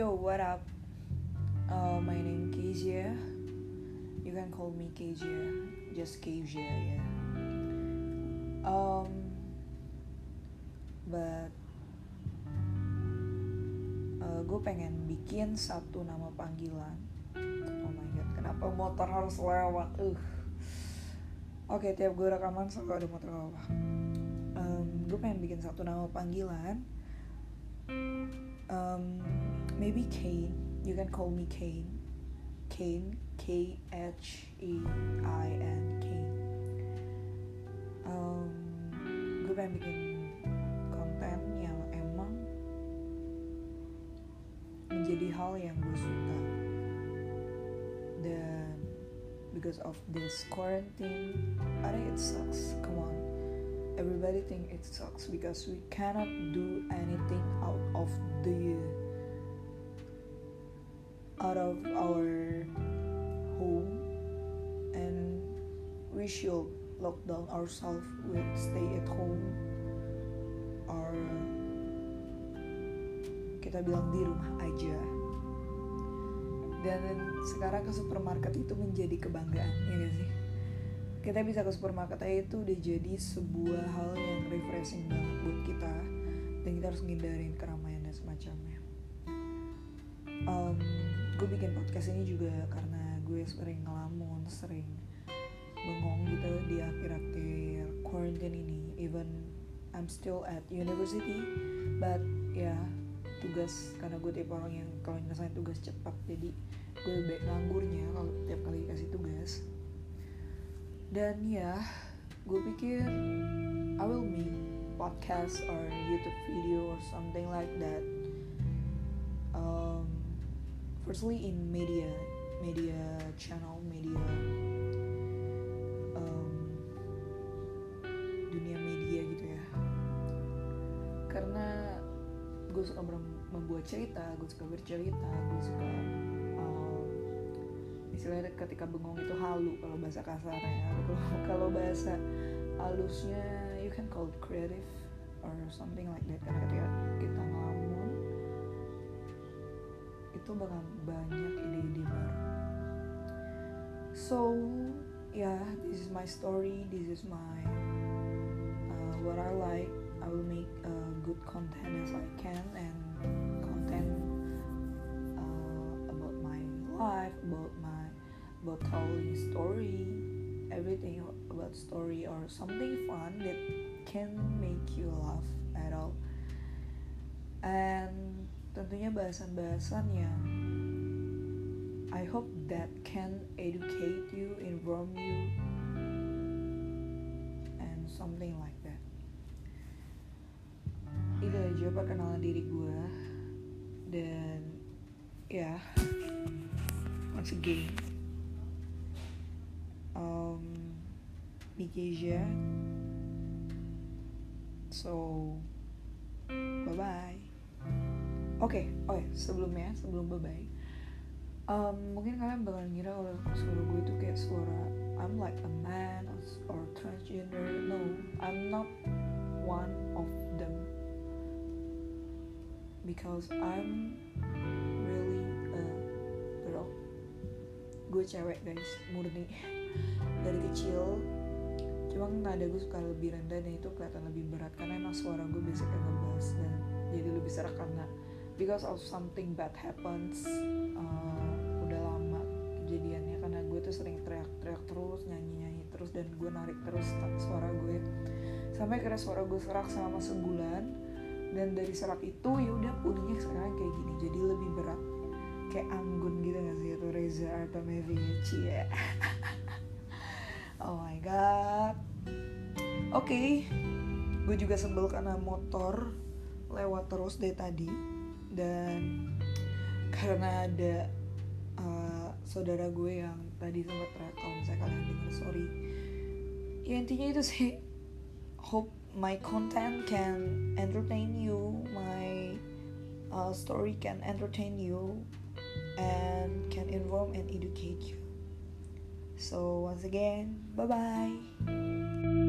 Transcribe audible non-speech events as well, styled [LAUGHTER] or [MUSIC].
what up? Uh, my name Kezia. You can call me Kezia, just Kezia ya. Um, but uh, gue pengen bikin satu nama panggilan. Oh my god, kenapa motor harus lewat? Uh. Oke, tiap gue rekaman selalu ada motor lewat. Um, gue pengen bikin satu nama panggilan maybe Kane. You can call me Kane. Kane, K H E I N Kane. Um, gue pengen bikin konten yang emang menjadi hal yang gue suka dan because of this quarantine, I think it sucks. Come on everybody think it sucks because we cannot do anything should lock down ourselves with stay at home or kita bilang di rumah aja. Dan sekarang ke supermarket itu menjadi kebanggaan ya gak sih? Kita bisa ke supermarket aja itu udah jadi sebuah hal yang refreshing banget buat kita. Dan kita harus ngindarin keramaian dan semacamnya. Um, gue bikin podcast ini juga karena gue sering ngelamun sering quarantine ini. Even I'm still at university but ya yeah, tugas karena gue tipe orang yang kalau nyelesain tugas cepat jadi gue baik nganggurnya kalau tiap kali dikasih tugas. Dan ya gue pikir I will make podcast or YouTube video or something like that. Um, firstly in media media channel media gue suka membuat cerita gue suka bercerita gue suka istilahnya ketika bengong itu halu kalau bahasa kasarnya kalau bahasa halusnya you can call it creative or something like that. Karena ketika kita ngelamun itu bakal banyak ide-ide baru. So yeah this is my story this is my uh, what I like. I will make uh, good content as I can about telling story everything about story or something fun that can make you laugh at all and tentunya bahasan-bahasan yang I hope that can educate you, inform you, and something like that. Itu aja perkenalan diri gue dan ya yeah, once again um, Big Asia. So, bye bye. Oke, okay, oh ya sebelumnya sebelum bye bye, um, mungkin kalian bakal ngira kalau suara gue itu kayak suara I'm like a man or, or transgender. No, I'm not one of them because I'm Gue cewek guys, murni. Dari kecil. Cuma nada gue suka lebih rendah dan itu kelihatan lebih berat. Karena emang suara gue basicnya ngebas dan jadi lebih serak karena because of something bad happens uh, udah lama kejadiannya. Karena gue tuh sering teriak-teriak terus nyanyi-nyanyi terus dan gue narik terus suara gue. Sampai kira suara gue serak selama sebulan. Dan dari serak itu ya udah pulihnya sekarang kayak gini. Jadi lebih berat kayak anggun gitu gak sih? Itu Reza Artamevich [LAUGHS] ya oh my god. Oke. Okay. gue juga sebel karena motor lewat terus dari tadi. Dan karena ada uh, saudara gue yang tadi sempat teriak kalau misalnya kalian dengar sorry. Ya intinya itu sih. Hope my content can entertain you my uh, story can entertain you and can inform and educate you So once again, bye bye.